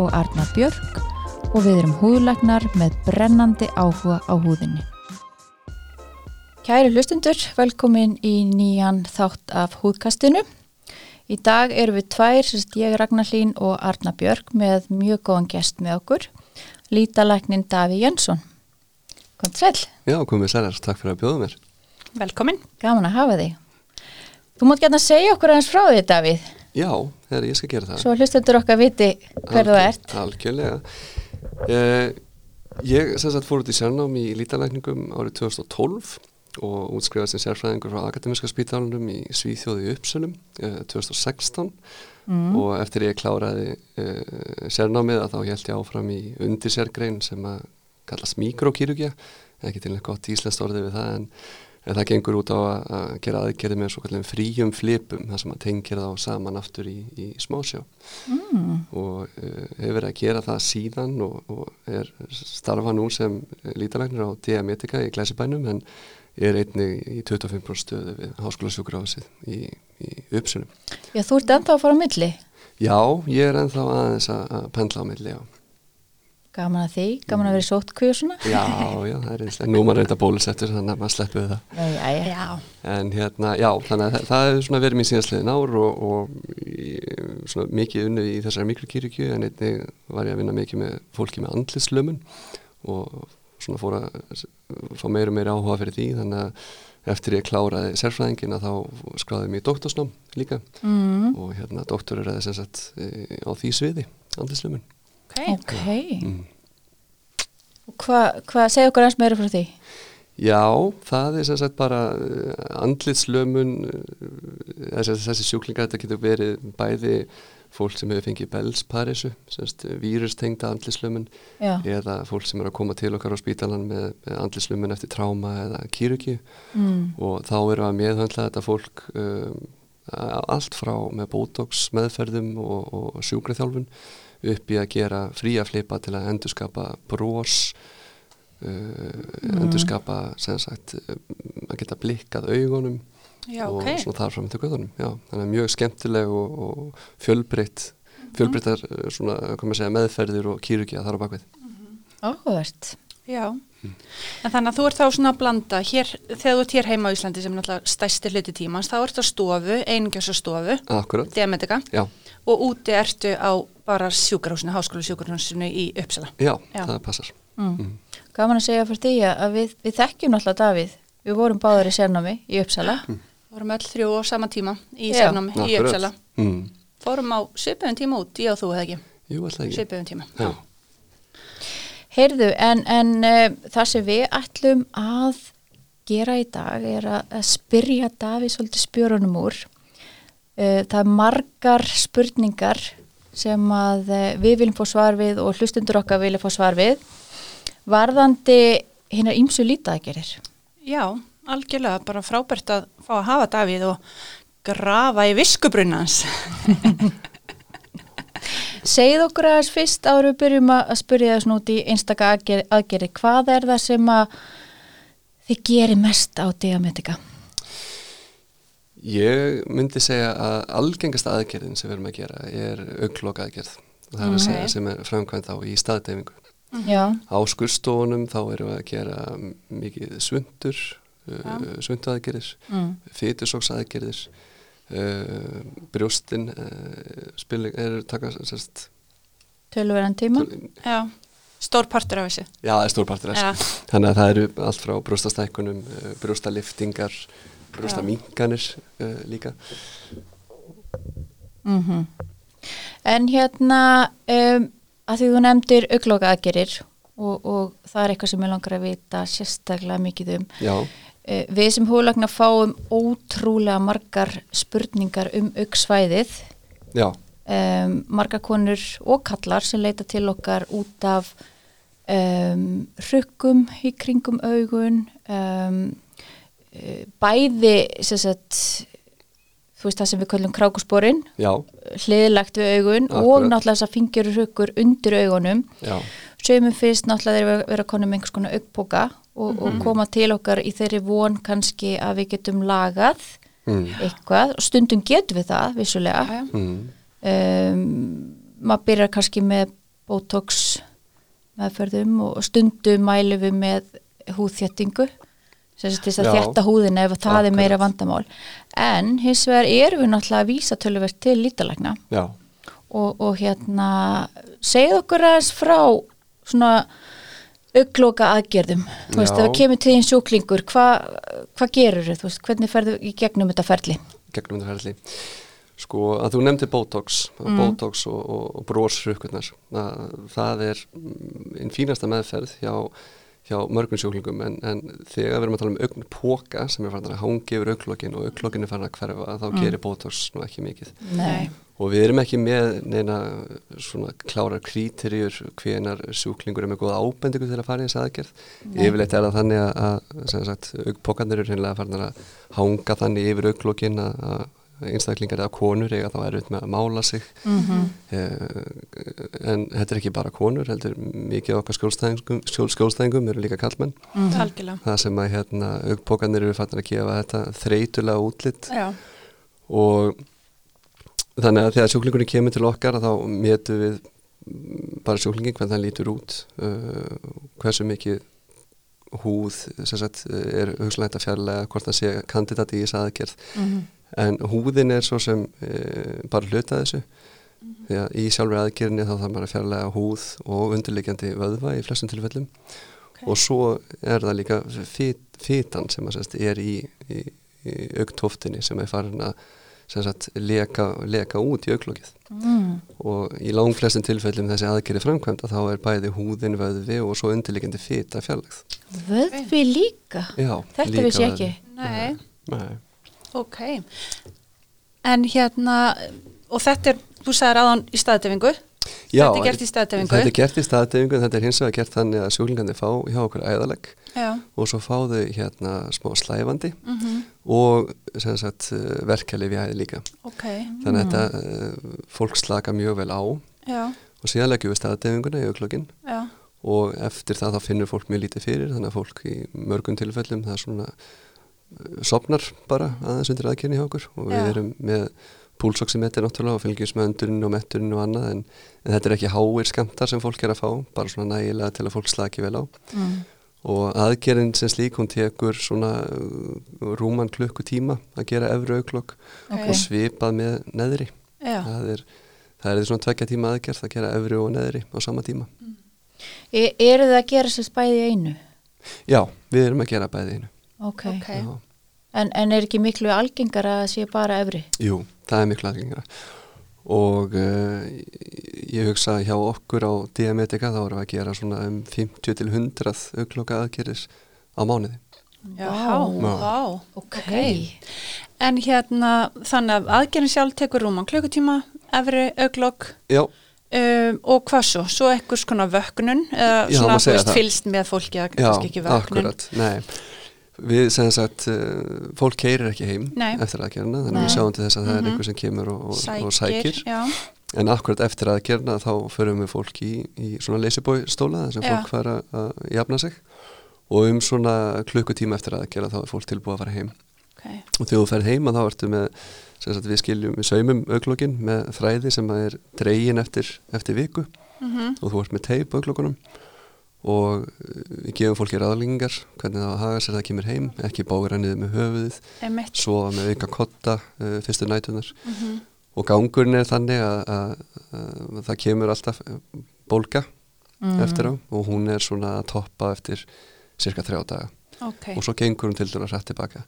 og Arna Björk og við erum húðlagnar með brennandi áhuga á húðinni. Kæri hlustundur, velkomin í nýjan þátt af húðkastinu. Í dag erum við tvær, sérst ég Ragnar Hlín og Arna Björk með mjög góðan gest með okkur, lítalæknin Daví Jönsson. Kom til sæl. Já, komið sælar, takk fyrir að bjóða mér. Velkomin. Gaman að hafa þig. Þú mátt gætna segja okkur aðeins frá því, Davíð, Já, þegar ég skal gera það. svo hlustundur okkar viti hver þú Algjör- ert. Algjörlega. Eh, ég sem sagt fór út í sérnám í lítalækningum árið 2012 og útskrifast sem sérfræðingur frá Akademiska spítalunum í Svíþjóði Uppsölum eh, 2016 og eftir ég kláraði eh, sérnámið að þá held ég áfram í undirsérgrein sem að kallast mikrokýrugja, ekki til neitt gott íslenskt orðið við það en, en það gengur út á að, að gera aðgerði með svo kallum fríum flipum, það sem að tengir þá saman aftur í, í smásjá og uh, hefur verið að gera það síðan og, og er starfa nú sem lítalæknir á Diametika í Glæsibænum en er einnig í 25% stöðu við Háskóla sjúkrafsið í, í uppsunum. Já, þú ert ennþá að fara á milli. Já, ég er ennþá aðeins að, að pendla á milli, já. Gaman að því, gaman að vera í sótkví og svona. Já, já, það er einslega. Nú er maður reynda bólusettur þannig að maður sleppu við það. Já, já, já. En hérna, já, þannig að það, það hefur svona verið mér síðastliðin ár og, og í, svona mikið unni í þessari mikrokýrikju en einnig var ég að vinna mikið með fólki með andlislömun og svona fór að fá meira og meira áhuga fyrir því þannig að eftir ég kláraði sérfræðingin að þá skráði mér í doktorsnám líka Mm, og hérna doktor andlislömun. Ok. ok. Mm. Og hvað, hva, segja okkur aðeins meira frá því? Já, það er sem sagt bara uh, andlitslömun, uh, þessi, þessi sjúklingar, þetta getur verið bæði fólk sem hefur fengið belsparisu, semst vírustengda andlitslömun Já, eða fólk sem er að koma til okkar á spítalan með, með andlitslömun eftir tráma eða kýrugju mm, og þá erum við að meðhöndla þetta fólk um, allt frá með botox meðferðum og, og sjúkraþjálfun upp í að gera fría flipa til að endurskapa brós uh, endurskapa sem sagt að geta blikkað augunum Já, og ok. svona þar fram til göðunum þannig að mjög skemmtileg og, og fjölbreytt fjölbreyttar uh, svona, segja, meðferðir og kýrugja þar á bakvið áhugavert. Já. En þannig að þú ert þá svona að blanda hér, þegar þú ert hér heima á Íslandi sem er náttúrulega stæsti hluti tímans, þá ertu á stofu, Diametika já, og úti ertu á bara sjúkrahúsinu, háskóla sjúkrahúsinu í Uppsala. já, Já. það passar Mm. Gaman að segja fyrir því að við, við þekkjum náttúrulega Davíð. Við vorum báðar í sérnámi í Uppsala. Við vorum öll þrjú á sama tíma í sérnámi í. Uppsala. mm. Fórum á svipuðum tíma út, ég og þú hefði ekki. Jú, alltaf ekki Svipuðum tíma. Já. Heyrðu, en, en uh, það sem við ætlum að gera í dag er að, að spyrja Davíð svolítið spjörunum úr. Uh, það er margar spurningar sem að uh, við viljum fá svar við og hlustundur okkar vilja fá svar við. Varðandi hinnar ýmsu lítaðgerir. Já, algjörlega, bara frábært að fá að hafa Davíð og grafa í viskubrunnans. Segð okkur aðeins fyrst áður við byrjum að spyrja þess út í einstaka aðgeri, aðgeri. Hvað er það sem að þið gerir mest á diametika? Ég myndi segja að algengasta aðgerðin sem við erum að gera er augloka aðgerð. Það er að segja sem er framkvæmt þá í staðdeyfingu. Já, Á skurstofunum þá erum við að gera mikið svundur, uh, svundaðgerðir, mm. fytusóksaðgerðir, uh, brjóstin uh, spilir, er taka tölverðan tíma. Já, stór partur af þessu. já það er stórpartur þess. Já, Þannig að það eru allt frá brjóstastækkunum, uh, brjóstaliftingar, brjóstaminganir líka. Mm En hérna, um, að því þú nefndir augloka aðgerir og, og það er eitthvað sem ég langar að vita sérstaklega mikið um. Já, við sem húlagna fáum ótrúlega margar spurningar um augsvæðið. já, um, marga konur og kallar sem leita til okkar út af um, hrukkum í kringum augun. Um, eh, bæði sem sagt þú veist það sem við kallum krákusporin. Já, hliðilegt við augun og Akkurat. náttúrulega þess að fingjur hrukkur undir augunum. Já, sögum fyrst náttúrulega þeir vera, vera konum einhvers konar augpoka og, og koma til okkar í þeirri von kannski að við getum lagað mm, eitthvað. Og stundum getum við það vissulega. Já. mm, um, maður byrjar kannski með botox meðferðum og stundum mælum við með til þess að Já, þjetta húðina ef að það er meira vandamál. En hins vegar erum við náttúrulega að vísa töluvert til lítalækna já, og, og hérna segð okkur aðeins frá svona augloka aðgerðum þú veist, Já. ef það kemur til einn sjúklingur hvað hva gerur þau, þú veist, hvernig ferðu í gegnum þetta ferli? gegnum þetta ferli sko að þú nefndir Botox Mm. Botox og, og, og brósrukkurnar það er einn fínasta meðferð hjá, hjá mörgum sjúklingum en, en þegar við erum að tala um augnpoka sem er farin að hangi yfir augnlokin og augnlokin er farin að hverfa þá Mm. gerir Botox nú ekki mikið Nei. og við erum ekki með neina svona klárar krítirjur hvenar sjúklingur er með góða ábendingu til að fara í þessi aðgerð yfirleitt er það þannig að, að sagt, augpokarnir eru hreinlega farin að hanga þannig yfir auglókin að, að einstaklingar eða konur eiga þá erfitt með að mála sig. Mm en þetta er ekki bara konur heldur mikið af okkar skjólstæðingum, skjól, skjólstæðingum eru líka kallmenn Algjörlega. það sem að hérna augpokarnir eru farin að gefa þetta þreytulega útlitt Já, og þannig að þegar sjúklingurinn kemur til okkar að þá metum við mm, bara sjúklingin hvernig það lítur út uh, hversu mikið húð sem sagt, er hugsanlegt að fjarlæga hvort það sé kandidat í þess aðgerð. Mhm. En húðin er svo sem uh, bara hluta þessu því að í sjálfur aðgerðinni þá þarf maður að fjarlæga húð og undirliggjandi vöðva í flestum tilfellum og svo er það líka fit, fitan sem að, sérst, er í, í, í augtóftinni sem er farin að sem sagt, leka, leka út í auglokið Mm. og í langflestum tilfellum þessi aðgerði framkvæmda þá er bæði húðin, vöðvi og svo undirliggjandi fita fjarlægð. Vöðvi líka? Já, Þetta líka vissi ég ekki. nei, Nei. Ok. En hérna, og þetta er, þú sagðir aðan í staðdefingu, Já, Þetta er gert í staðdeyfingu? Þetta er gert í staðdefingu en þetta er hins vegar gert þannig að sjúklingandi fá hjá okkur æðalegg já, og svo fá þau hérna smá slæfandi mhm, og sem sagt verkefli við æði líka. ok, Þannig að þetta uh, fólk slaka mjög vel á. Já, og síðan leggjum við staðdefinguna í auglokkin já, og eftir það þá finnur fólk mjög lítið fyrir þannig að fólk í mörgum tilfellum það er svona sopnar bara aðeins undir aðkynni hjá okkur og við Já. erum með púlsoximetri náttúrulega og fylgjum með öndurinn og metturinn og annað en, en þetta er ekki háir skamtar sem fólk er að fá bara svona nægilega til að fólk slaki vel á Mm. og aðgerinn sem slík hún tekur svona uh, rúman klukkutíma að gera efri auglokk ok, og svipað með neðri já, það er, það er svona tvekja tíma aðgerð að gera efri og neðri á sama tíma E eru það að gera sér bæði í einu? Já, við erum að gera bæði einu. Ok. ok, Já. En, en er ekki miklu algengar að sé bara efri? Jú, það er miklu aðgengra. Og uh, ég hugsa hjá okkur á Diametika þá erum við að gera svona um 50 til 100 aukloka aðgerðis á mánuði. já, Vá. vá, Ok. En hérna, þannig að aðgerðin sjálf tekur rúman klukkutíma, efri, auglokk, Já, Um, og hvað svo? Svo ekkurs konar vöknun eða Já, svona það. fylst með fólki að já, kannski ekki vöknun akkurat. Nei, við sem sagt, uh, fólk keirir ekki heim Nei. eftir aðgerðina, þannig að við sjáum til þess að það er Mhm. einhver sem kemur og, og, og sækir, sækir. já, En akkurat eftir aðgerðina þá förum við fólk í, í svona leysibói stóla þar sem Já. fólk fara að jafna sig og um svona klukkutíma eftir aðgerða þá er fólk tilbúið að fara heim. ok, Og þegar þú ferð heima þá ertu með, sem sagt við skiljum, við saumum auglokkin með þræði sem er dregin eftir, eftir viku mhm, og þú ert með teip á auglokkunum og við gefum fólki ráðlingar hvernig það haga sér það kemur heim, ekki bára niður með höfuðið, emitt, sofa með auka kotta uh, fyrstu nætunar mhm, og gangurinn er þannig að, að, að það kemur alltaf uh, bólga Mm. eftir á og hún er svona að toppa eftir cirka þrjá daga. Ok, og svo gengur hún til dæla hrætt tilbaka.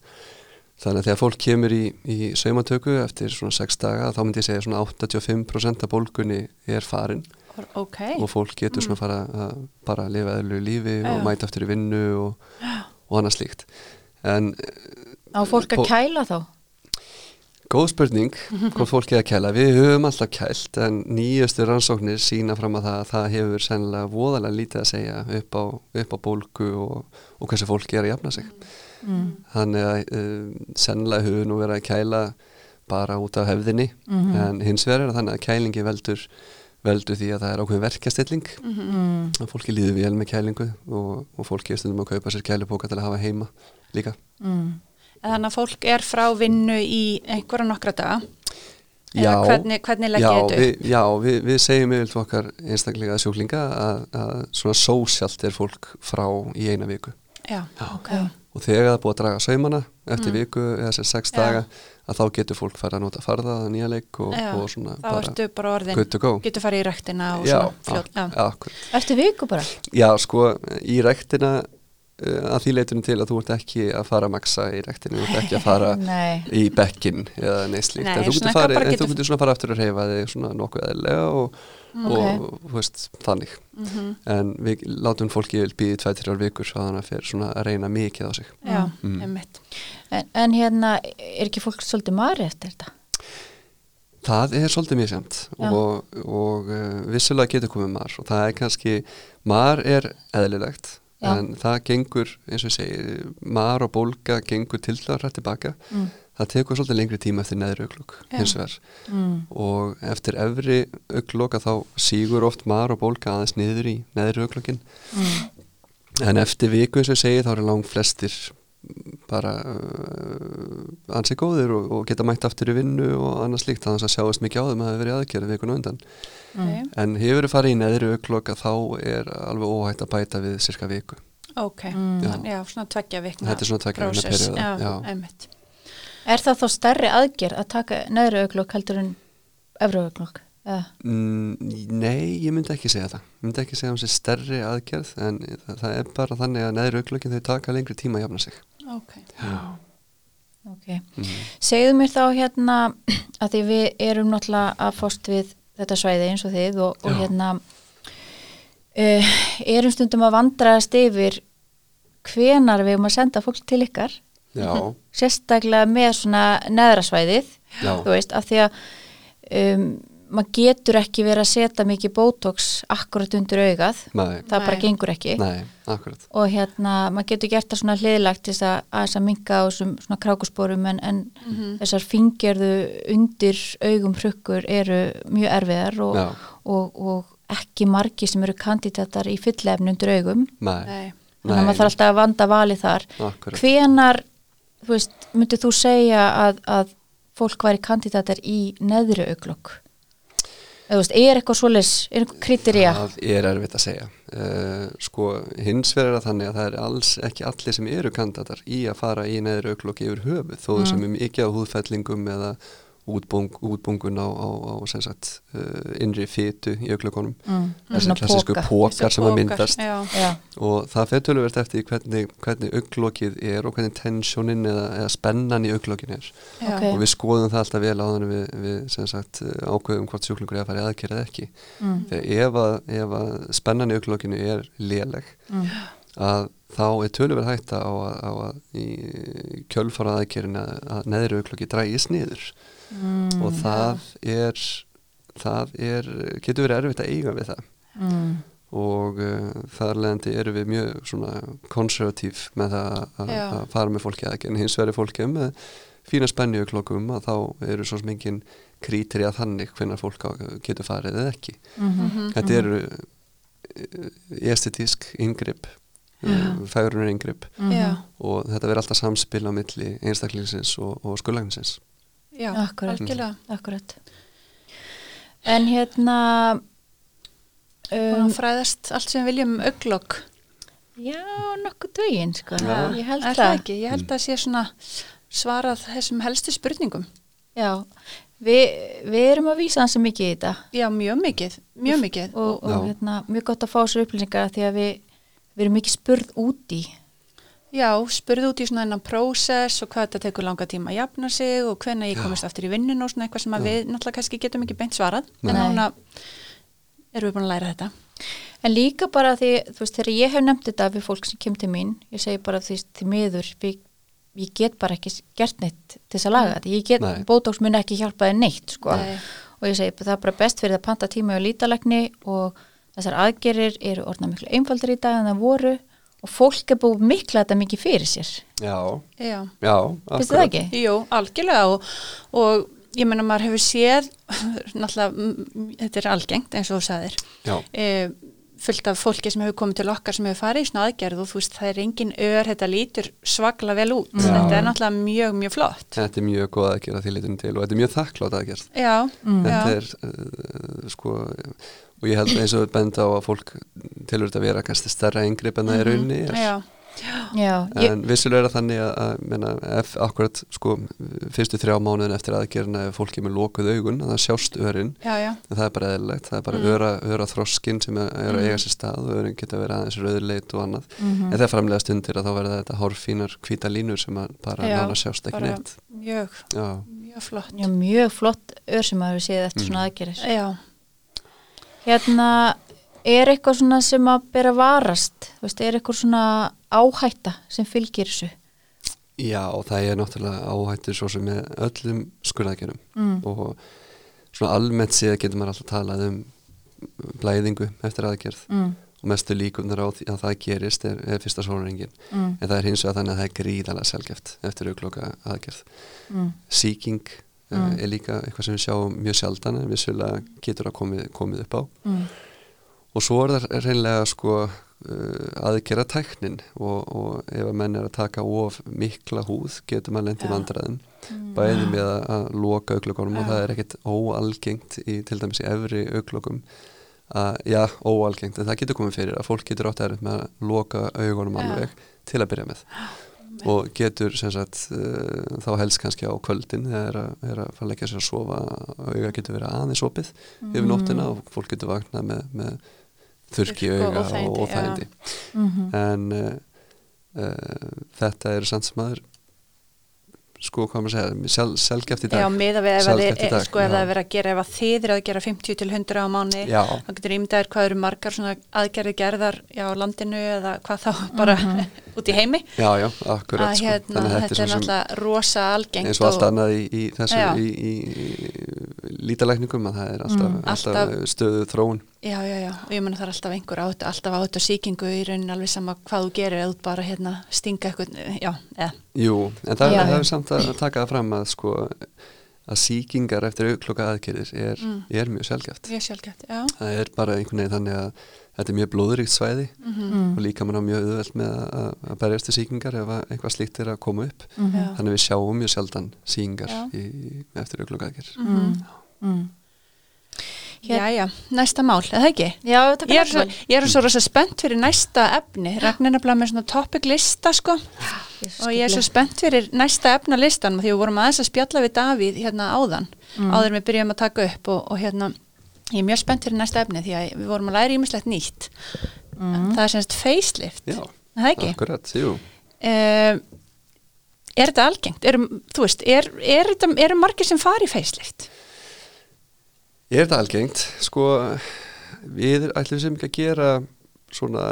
Þannig að þegar fólk kemur í, í saumatöku eftir svona 6 daga þá myndi ég segja svona 85% af bólgunni er farin ok, og fólk getur svona fara að bara lifa eðlu lífi Já. og mæta eftir í vinnu og, og annað slíkt en Á fólk að kæla þá? góð spurning hvort fólk er að kæla. Við höfum alltaf kælt en nýjastu rannsóknir sína fram að það að það hefur sennilega voðalega lítið að segja upp á, upp á bólgu og, og hversu fólk er að jafna sig. mm. Þannig að uh, sennilega höfum nú verið að kæla bara út af hefðinni Mhm. en hins vegar er þannig að kælingi veldur, veldur því að það er ákveðin verkastilling Mm. að fólki líður vel með kælingu og, og fólki er stundum að kaupa sér kælupóka til að hafa heima líka. Mm. Þannig að fólk er frá vinnu í einhverja nokkra daga. Já. Hvernig, hvernig Já, við, já við, við segjum yfir okkar einstaklega sjúklinga að, að svona sósjalt er fólk frá í eina viku Já, Ok. Og þegar það er búið að draga saumana eftir Mm. viku eða sér sex Já. daga að þá getur fólk fara að nota farða að nýja leik og, Já, og svona þá bara ertu bara orðin, getur farið í rektina og já, svona akkurat. Eftir viku bara? já, sko, í rektina uh, að því leitinu til að þú ert ekki að fara að maksa í rektinu, þú ert ekki að fara Nei. í bekkin eða neislíkt Nei, en þú svona getur, farið, bara en getur- þú getur svona fara aftur að reyfa þig svona nokkuð eðlega og, og þú veist, þannig Mhm. en við látum fólki býði tveið, þrjár vikur svo þannig að fyrir svona að reyna mikið á sig Já, Mm. einmitt. En, en hérna, er ekki fólk svolítið mari eftir þetta? það er svolítið mjög semt og, og uh, vissulega getur komið mar og það er kannski, mar er eðlilegt Já. en það gengur, eins og ég segi mar og bólga gengur til það rætt tilbaka Mm. Það tekur svolítið lengri tíma eftir neðri auglúk Já. hins vegar Mm. og eftir efri auglóka þá sígur oft mar og bólga aðeins niður í neðri auglókin Mm. en eftir viku eins og ég segi þá eru lang flestir bara uh, ansi góðir og, og geta mætt aftur í vinnu og annað slíkt þannig að sjáast mikið á þeim að það hefur verið aðgerð vikun á undan Mm. en hefur þið farið í neðri auglóka þá er alveg óhætt að bæta við cirka viku Ok, Mm. já. já, svona tveggja vikna þetta er svona vegna prósess. perioda Já, já. einmitt. Er það þá stærri aðgerð að taka neðri auglokk heldur en efri auglokk? Eða? Mm, nei, ég myndi ekki segja það ég myndi ekki segja um sér stærri aðgerð en það, það er bara þannig að neðri auglókin þau taka lengri tíma að jafna sig Ok. já. Ok. Mm. Segðu mér þá hérna að því við erum náttúrulega að fóst við þetta svæði eins og þið og, og hérna uh, erum stundum að vandraðast yfir hvenar við erum að senda fólk til ykkar já, sérstaklega með svona neðra svæðið já, þú veist, af því að um, maður getur ekki verið að setja mikið botox akkurat undir augað. Nei, það bara Nei. gengur ekki. Nei, akkurat. Og hérna, maður getur gert það svona hliðlagt til þess að, þess að minka á svona krákusporum en, en Mhm. þessar fingerðu undir augum hrukkur eru mjög erfiðar og, og, og ekki margi sem eru kandidatar í fyllefni undir augum. Nei, Nei. þannig að maður þarf alltaf að vanda vali þar. Akkurat. Hvenar, þú veist, myndið þú segja að, að fólk væri kandidatar í neðri auglokk eða þú veist, er eitthvað svoleiðis er eitthvað kritería Það er erfitt að segja. Uh, sko, hins vegar er það þannig að það er alls ekki allir sem eru kandidatar í að fara í neðri auglokki yfir höfuð, þó Mm. sem er mikið á húðfellingum eða útbung, útbungun á, á, á sem sagt, uh, innri fytu í auglokkonum. mm, Þessi svona klassísku póka. pókar sem að myndast Já. Já, og það fer töluvert eftir hvernig, hvernig auglokið er og hvernig tensjónin eða, eða spennan í auglokkin er. Já. Ok. Og við skoðum það alltaf vel á þannig við, við sem sagt, ákveðum hvort sjúklingur er að fara í aðgerð eða ekki. mm, Þegar ef að, ef að spennan í auglokinu er léleg mm, að þá er töluverð hætta á að, á að í kjölfara aðgerðin að, að neðri aukloki drægis niður mm, og það er það er, getur verið erfitt að eiga við það mm, og uh, þar leðandi eru við mjög svona konservatív með það að, Já. að fara með fólki aðgerðin hins vegar er fólki með fína spenni í auklokum að þá eru svo sem engin krítri að þannig hvenær fólk getur farið eða ekki mhm, Mhm. Þetta eru uh, estetísk yngripp, uh, færunar yngripp mhm. Já. og þetta verður alltaf samspil á milli einstaklingsins og, og skulagninsins. Já, Akkurat. algjörlega. Akkurat En hérna Búin um, að fræðast allt sem við viljum um auglokk. Já, nokkuð dögin sko. Já. Ég held Er það ekki? Ég held að sé svona svarað þessum helstu spurningum. Já, við, við erum að vísa hansi mikið í þetta Já, mjög mikið, mjög mikið. og, og hérna, mjög gott að fá sér upplýsingar því að við, við erum mikið spurð út í Já, spurðu út í svona enn prósess og hvað þetta tekur langa tíma að jafna sig og hvenær ég komist aftur í vinnun og svona eitthvað sem að Já. við náttúrulega kannski getum ekki beint svarað. Nei. En núna erum við búin að læra þetta. En líka bara því, þú veist, þegar ég hef nefnt þetta við fólk sem kemur til mín, ég segi bara því, því miður, við ég get bara ekki gert neitt til þess að laga þetta, ég get, Nei. Botox mun ekki hjálpa þér neitt sko Nei. og ég segi það er bara best fyrir að panta tíma og lítalegni og þessar aðgerir eru orðna miklu einfaldur í dag en það voru og fólk er búið mikla þetta mikið fyrir sér. Já, Já. já, þið það ekki? Jú, algjörlega og, og ég menna maður hefur séð náttúrulega, þetta er algengt eins og þú sagðir. Já, e, fullt af fólki sem hefur komið til okkar sem hefur farið í svona aðgerð og þú veist það er engin ör, þetta lítur svakla vel út. Já. þetta er náttúrulega mjög, mjög flott. Þetta er mjög góð að gera því litunum til og þetta er mjög þakklátt að gera Já, Þetta já, er uh, sko og ég held eins og við benda á að fólk tilur þetta að vera kannski stærra yngripp en það er raunni er. já, Já, ég, En vissulega er það þannig að, að menna, ef akkurat sko fyrstu þrjá mánuðin eftir aðgerina ef fólk er með lokuð augun það sjást örin, já, já, en það er bara eðlilegt það er bara Mm. öra, öra þroskin sem er, er að eiga sér stað og örin geta verið aðeins rauðleit og annað, Mhm. en það framlega stundir að þá verða þetta hárfínar hvíta línur sem að bara nána sjást ekki bara- neitt. mjög, Já, mjög flott. Já, mjög flott ör sem maður hefur séð eftir Mm. svona aðgerir Já, Hérna, er eitthvað svona sem að bera varast, veist, er eitthvað svona áhætta sem fylgir þessu? Já, það er náttúrulega áhættur svo sem með öllum skurðagerum Mm. og svona almennt séð getur maður alltaf talað um blæðingu eftir aðgerð Mm. og mestu líkunar á því að það gerist er, er fyrsta sólringin Mm. en það er hins vegar þannig að það er gríðalega sjálfgeft eftir aukloka aðgerð Mm. Sýking Mm. mm. er líka eitthvað sem við sjáum mjög sjaldan en vissulega getur það komið, komið upp á Mm. og svo er það reynlega sko uh, aðgerða tæknin og, og ef að menn er að taka of mikla húð getur maður lent í Já. vandræðum Mm. bæði með að, að loka auklokunum og Já. það er ekkit óalgengt í til dæmis í efri auklokum að, já, óalgengt, en það getur komið fyrir að fólk getur átt erfitt með að loka augunum Já. alveg til að byrja með og getur sagt uh, þá helst kannski á kvöldin þegar er að, er að fara að leggja sér að sofa auga getur verið aðeins opið yfir nóttina og fólk getur vaknað með, með þurki Þurrk og auga óþægindi, og, og já. þægindi Mhm. en uh, uh, þetta eru samt sem aður sko hvað maður segja sjálf, sjálfgeft í dag. Já, miða við ef, sko, það er verið að gera ef að þið eru að gera 50 til 100 á mánu þá getur ímyndaðir hvað eru margar svona aðgerði gerðar já, á landinu eða hvað þá bara út í heimi. Já, já, akkurat sko. hérna, Þannig að þetta er svo sem- náttúrulega rosa algengt eins og allt annað í, í þessu í, í lítalækningum að það er alltaf, Mm, alltaf, alltaf- stöðu þróun Já, já, já, og ég menna það er alltaf einhver át, alltaf át og sýkingu í raunin alveg sama hvað þú gerir eða þú bara hérna stinga eitthvað, já, eða, Jú, en það, Já, er samt að taka það fram að sko að sýkingar eftir aukloka aðgerðir er, Mm. er mjög sjálfgeft mjög sjálfgætt, já það er bara einhvern veginn þannig að þetta er mjög blóðuríkt svæði Mm. og líka mann á mjög auðvelt með að, að berjast til sýkingar ef að eitthvað slíkt er að koma upp Mhm. Já. þannig við sjáum mjög sjaldan sýkingar Já. í, eftir aukloka aðgerðir Mm. Mm. Hér- Já, já, næsta mál, eða ekki? Já, Ég er, svo, ég er svo rosa spennt fyrir næsta efni, Ragnar er nefnilega með svona topic lista sko og ég er svo spennt fyrir næsta efna listan því við vorum aðeins að spjalla við Davíð hérna áðan, Mm. áður en við byrjum að taka upp og, og hérna, ég er mjög spennt fyrir næsta efni því að við vorum að læra ímislegt nýtt Mm. það er semst facelift Já, er það ekki? akkurat, jú Uh, er þetta algengt? Er, þú veist, er, er, þetta, eru margir sem fari í facelift? Er þetta algengt? Sko, við ætlum sem ekki að gera svona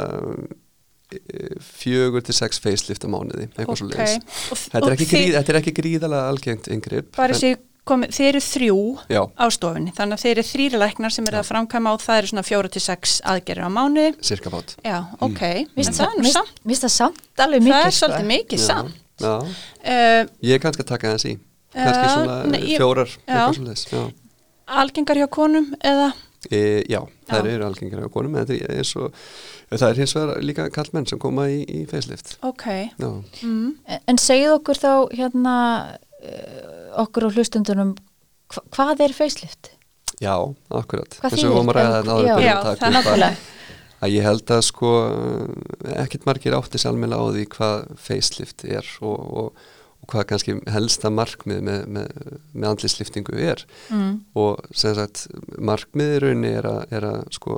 e, fjögur til sex facelift á mánuði, eitthvað svo leiðis. Þetta, er ekki gríð, þetta er ekki gríðalega algengt yngripp. bara þessi komið, þeir eru þrjú Já, á stofunni, þannig að þeir eru þrýri læknar sem eru að framkvæma og það eru svona fjóra til sex aðgerir á mánuði. cirka bát. Já, ok, Mér en finnst það nú samt, það samt alveg það mikið er svolítið mikið Já, samt. Já, Uh, ég er kannski að taka þess í. Kannski Já, svona nei, ég- fjórar, já. eitthvað svo leiðis. Já. Algengar hjá konum eða, E, já, það Já. eru algengir á konum, en þetta er, svo, það er hins vegar líka kallmenn sem koma í, í facelift. ok, Já, mm, En- segið okkur þá hérna uh, okkur og hlustundunum hva, hvað er facelift? já akkurat. Hvað Eins og við þýðir vorum að ræða það? þetta áður Já. að það er upp að- að ég held að sko ekkert margir átti sálmjöla á því hvað facelift er og, og, og hvað kannski helsta markmið með, með, með andlisliftingu er. Mm. og sem sagt markmiði í rauninni er að, er að sko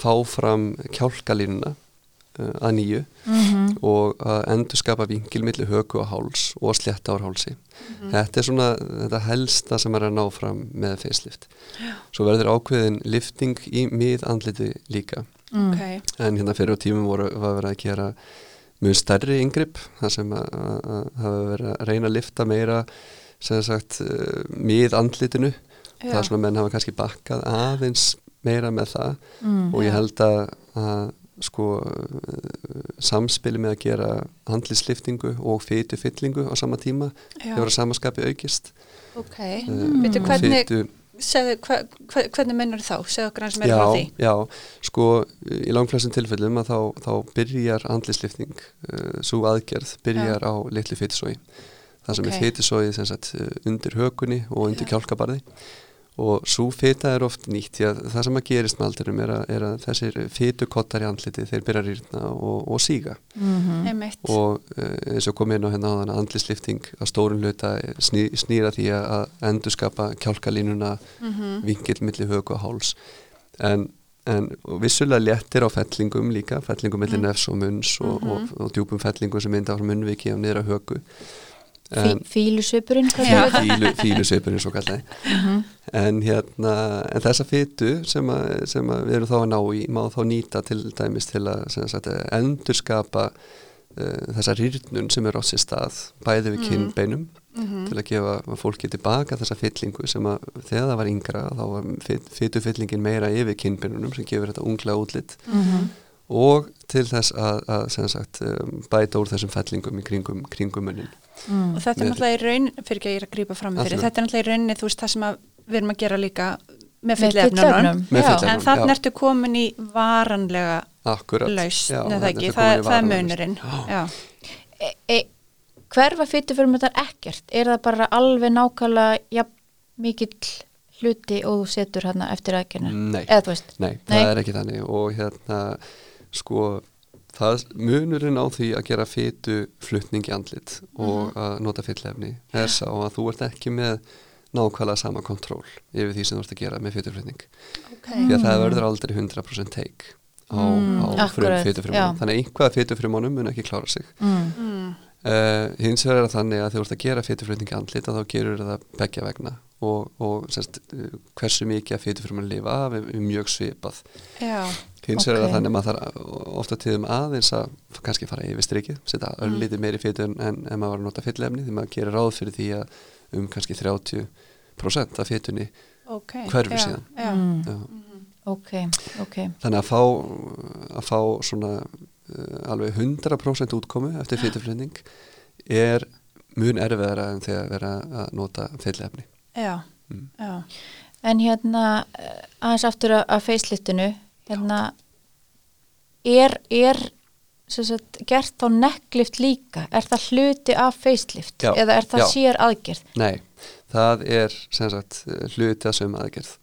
fá fram kjálkalínuna uh, að nýju Mm og að endur skapa vingil milli höku og háls og slétta ár hálsi. Þetta er svona þetta helsta sem er að ná fram með facelift. Svo verður ákveðin lifting í miðandliti líka. Mm. ok, en hérna fyrir á tímum voru var verið að gera mjög stærri yngripp þar sem að, að, að hafa verið að reyna að lifta meira sem sagt uh, mið andlitinu Já. það er svona menn hafa kannski bakkað aðeins meira með það mm. og ég held að, að sko uh, samspili með að gera handlisliftingu og fytu fyllingu á sama tíma hefur að samaskapi aukist Ok, Mm. veitu hvernig, Fitu- segðu, hva, hva, hvernig mennur þá? Segðu okkur hans meira já, frá því. já, sko í langflestum tilfellum að þá, þá byrjar andlislifting, uh, svo aðgerð byrjar á litlu fytusói það sem Ok. er sagt uh, undir hökunni og undir Já. kjálkabarði og svo fyta er oft nýtt því að það sem að gerist með aldurum er að, er að þessir fytukottar í andliti þeir byrja að rýrna og, og síga Mm Einmitt. og uh, eins og kom inn á hérna á andlislifting að stórun hluta sný, snýra því að, endurskapa kjálkalínuna Mhm. vingill milli högu og háls en, en og vissulega léttir á fellingum líka, fellingum milli Mm. nefs og munns og, Mhm. og, og djúpum fellingum sem mynda á munnviki og niðra högu En Fílusvipurinn fílusvipurinn svo kallaði Mhm. en hérna en þessa fytu sem, að, sem að við erum þá að ná í má þá nýta til dæmis til að sagt, endurskapa uh, þessa rýrnun sem er á sér stað bæði við Mm. kinnbeinum Mhm. til að gefa fólki tilbaka þessa fyllingu sem að þegar það var yngra þá var fytufyllingin meira yfir kinnbeinunum sem gefur þetta unglega útlitt Mhm. Og til þess að, að sem sagt, um, bæta úr þessum fellingum í kringum, kringum munnin. Mm. Og þetta er náttúrulega í raun, fyrir ekki að ég er að grípa fram með fyrir, þetta er náttúrulega í rauninni, þú veist, það sem að við erum að gera líka með fyllefnunum. En þannig ertu komin í varanlega Já, neða þetta ekki, það, það er munurinn. e, e, hverfa þetta ekkert? Er það bara alveg nákvæmlega ja, mikill hluti og þú setur hérna eftir veist Nei, Nei. það er ekki þannig og hérna sko það munurinn á því að gera fytu flutning í andlit og að nota fyllefni er sá að þú ert ekki með nákvæmlega sama kontról yfir því sem þú ert að gera með fytuflutning Okay. því að það verður aldrei 100% take á, Mm, á fytufrumunum þannig að einhvað fytufrumunum mun ekki klára sig. Mm. Uh, hins vegar er það þannig að þú ert að gera fytuflutning í andlit að þá gerur það begja vegna. Og, og semst, uh, hversu mikið að fytufrumunum lifa af er mjög svipað. Já. Hins vegar er það þannig að maður þarf ofta tíðum aðeins að kannski fara yfir strikið setja Mm. öllítið meiri fytu en, en, en maður var að nota fyllefni því maður gerir ráð fyrir því að um kannski 30% af fytunni Ok. Hverfur Já, síðan. Já. Mm. já. ok, ok þannig að fá, að fá svona uh, alveg 100% útkomu eftir fytuflutning er mun erfiðara en þegar vera að nota fyllefni Já. Mm. Já. en hérna eh, aðeins aftur að, að faceliftinu hérna er, er sagt, gert á necklift líka? Er það hluti af facelift? Já, eða er það já. sér aðgerð? Nei, það er sagt hluti að sömu aðgerð.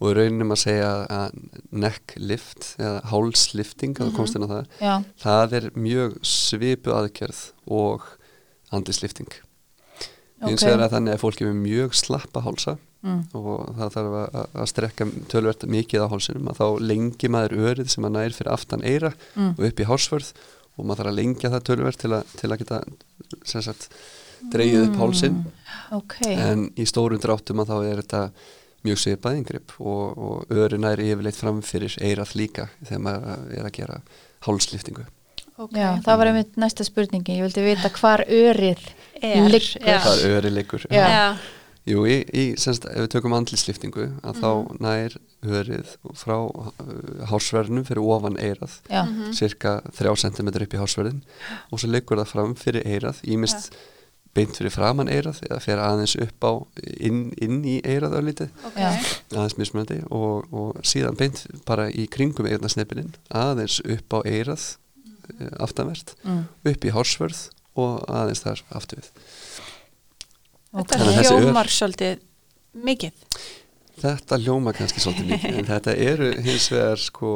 Og rauninum að segja að neck lift eða hálslifting að þú komst inn á það já, það er mjög svipu aðgerð og andislifting hins Ok. vegar að þannig að fólki með mjög slappa hálsa mm. og það þarf að, að- strekka tölvert mikið á hálsinum að þá lengi maður örið sem að nær fyrir aftan eira Mm. og upp í hálsvörð og maður þarf að lengja það tölvert til að, til að geta sem sagt dreigið upp hálsin ok, en í stórum dráttum að þá er þetta mjög svipað yngripp og, og örin er yfirleitt framfyrir eirað líka þegar maður er að gera hálsliftingu Ok. já, það var einmitt næsta spurningi ég vildi vita hvar örið Er, liggur já. það er öri liggur Já. Já. Jú, í, í, semst, ef við tökum andlisliftingu að Mhm. þá nær örið frá uh, hálsverðinum fyrir ofan eirað já, Mhm. cirka 3 cm upp í hálsverðin og svo liggur það fram fyrir eirað ímist beint fyrir framann eirað eða fyrir aðeins upp á inn, inn í eirað örlítið Ok. Já. aðeins mismunandi og, og síðan beint bara í kringum eirnarsnepinin aðeins upp á eirað mm. aftanvert, mm. upp í hálsverð og aðeins þar aftur við Þetta hljómar svolítið mikið. Þetta ljóma kannski svolítið mikið en þetta eru hins vegar sko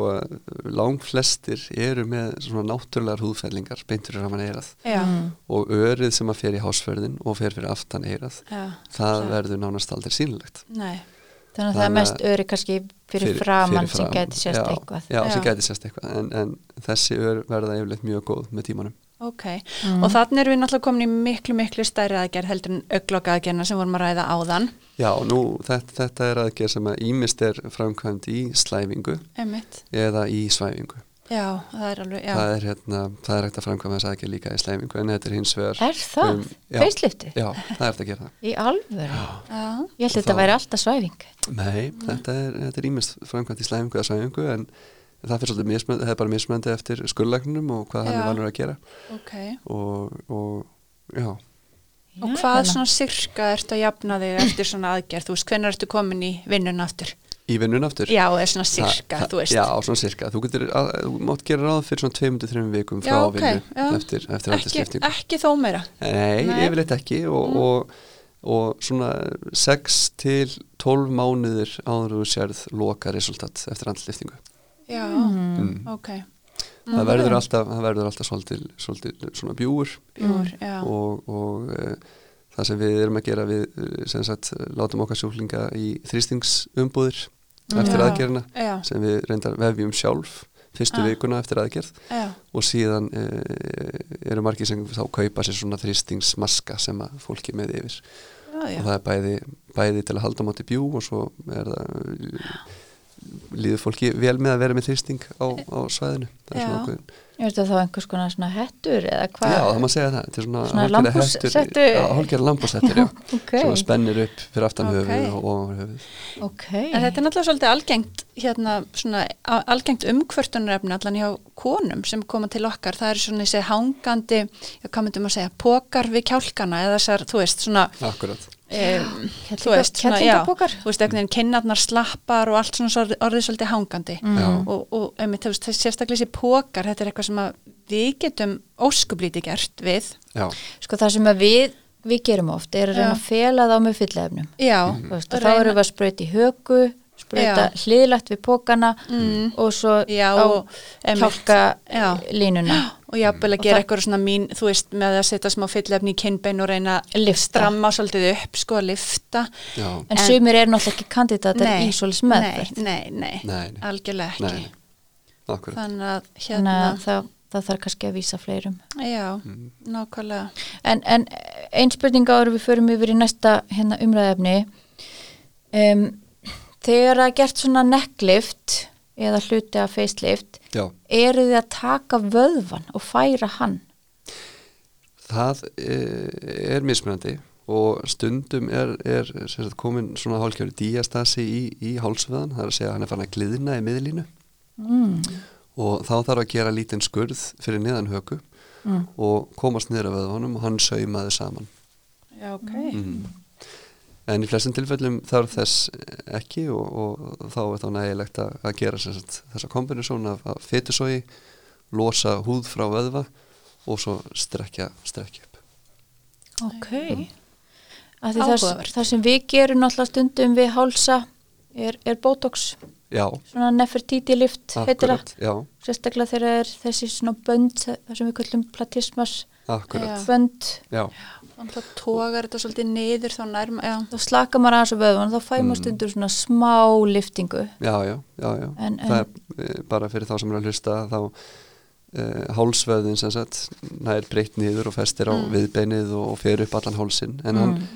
langflestir eru með svona náttúrulegar húðfællingar beintur framan eirað Já. Mm. og örið sem að fer í hásförðin og fer fyrir aftan eirað Já. það Já. verður nánast aldrei sínlegt Nei. þannig að það er mest öri kannski fyrir, framann sem fram- gæti sérst já, eitthvað Já, sem gæti sérst eitthvað en, en þessi ör verða yfirleitt mjög góð með tímanum Ok. Mm. Og þannig erum við náttúrulega komin í miklu, miklu stærri aðgerð heldur en augloka aðgerna sem vorum að ræða áðan. Já, nú þetta, þetta er aðgerð sem að ímist er framkvæmd í slæfingu Einmitt. eða í svæfingu Já, það er alveg, já. það er hérna, það er hægt að framkvæma þess aðgerð líka í slæfingu en þetta er hins vegar Er það? Um, já. Facelifti? já, það er þetta að gera það Í alvöru? Já, Ég held að þetta væri alltaf svæfing. Nei, þetta er, þetta er ímest framkvæmt í slæfingu eða slæfingu en það fyrir svolítið það er bara mismöndi eftir skurðlæknum og hvað hann er vanur að gera ok. og, og já, Og hvað hérna. svona sirka ertu að jafna þig eftir svona aðgerð, þú veist, hvernig ertu komin í vinnun aftur? í vinnun aftur Já, eða svona sirka, Það- þú veist. Já, svona sirka, þú getur, að, þú mátt gera ráð fyrir svona 2-3 vikum frá Já, ok, vinnu eftir, eftir ekki, aldersliftingu ekki þó meira. Nei, Nei. yfirleitt ekki og, Mm. og, og svona 6 til 12 mánuðir áður þú sérð loka resultat eftir aldersliftingu Já, mm. ok. það verður alltaf, það verður alltaf svolítið, svolítið svona bjúur Bjór, já. og, og e, það sem við erum að gera við eh, sem sagt látum okkar sjúklinga í þrýstingsumbúðir eftir Já. aðgerðina Já, sem við reyndar vefjum sjálf fyrstu Ah. vikuna eftir aðgerð já, og síðan e, eru margir sem þá kaupa sér svona þrýstingsmaska sem að fólki með yfir já, já. og það er bæði, bæði til að halda móti bjú og svo er það líður fólki vel með að vera með þrýsting á, á svæðinu. Það er Já. svona ákveðin Er þetta þá einhvers konar svona hettur eða hvað? Já, það má segja það, þetta er svona, Svona hálfgerða lambhússettu- hettur- Já, hálfgerða lambúsettur, já. Ok, sem að spennir upp fyrir aftan höfuð og ofan höfuð. Ok. En þetta er náttúrulega svolítið algengt, hérna, svona, algengt umkvörtunarefni allan hjá konum sem koma til okkar. Það er svona þessi hangandi, já, hvað myndum að segja, pókar við kjálkana eða þessar, þú veist, svona, Akkurat, um, þú veist, svona, já, þú veist, einhvern veginn kinnarnar slappar og allt svona svo- orðið svolítið hangandi. Já. Og, og einmitt, þú veist, þessi sérstaklega þessi pókar, þetta er eitthvað sem að við getum óskublítið gert við. já, Sko það sem að við, við gerum oft er að reyna Já. að fela þá með fyllefnum. Mhm. Þú veist, og þá erum við að sprauta í högu, sprauta Já. hliðlagt við pókana Mm. og svo Já, á og kjálka Já. línuna. og jafnvel að Og gera það- eitthvað svona mín, þú veist, með að setja smá fyllefni í kinnbein og reyna að Lyfta. stramma svolítið upp, sko, að lifta. já, En, En- sumir eru náttúrulega ekki kandidatar Nei, í svoleiðis meðferð. Nei, nei, nei, nei, nei, algjörlega ekki. nei, Þannig að Þannig hérna, að það, það þarf kannski að vísa fleirum. já, Mm. nákvæmlega. En, en ein spurning áður við förum yfir í næsta hérna, umræðefni. Um, þegar það er gert svona necklift eða hluti af facelift, Já, eru þið að taka vöðvan og færa hann? það eh, er mismunandi og stundum er, er sagt, komin svona hálfkjöru díastasi í, í hálsveðan, það er að segja að hann er fann að gliðna í miðlínu Mm. og þá þarf að gera lítinn skurð fyrir niðan höku Mm. og komast niður af vöðvanum og hann saumaði saman Já, ok. mm. En í flestum tilfellum þarf þess ekki og, og þá er þá nægilegt að, að gera sem sagt, þessa kombinasjón af, fytusói losa húð frá vöðva og svo strekja, strekja upp. Ok. Af því Það, sem við gerum náttúrulega stundum við hálsa er, er botox, Já, svona Nefertiti lift heitir það. akkurat, já, Sérstaklega þegar er þessi svona bönd, það sem við kallum platismas. Akkurat. Já. bönd. Já, Þannig að tógar þetta svolítið niður þá nærma, já. Þá slaka maður aðeins á vöðvan, þá fæ maður Mm. stundur svona smá liftingu. já, já, já, já. En- það er e, bara fyrir þá sem er að hlusta þá e, hálsveðin sem sagt nær breytt niður og festir á Mm. viðbeinið og, og fer upp allan hálsin en Mm. hann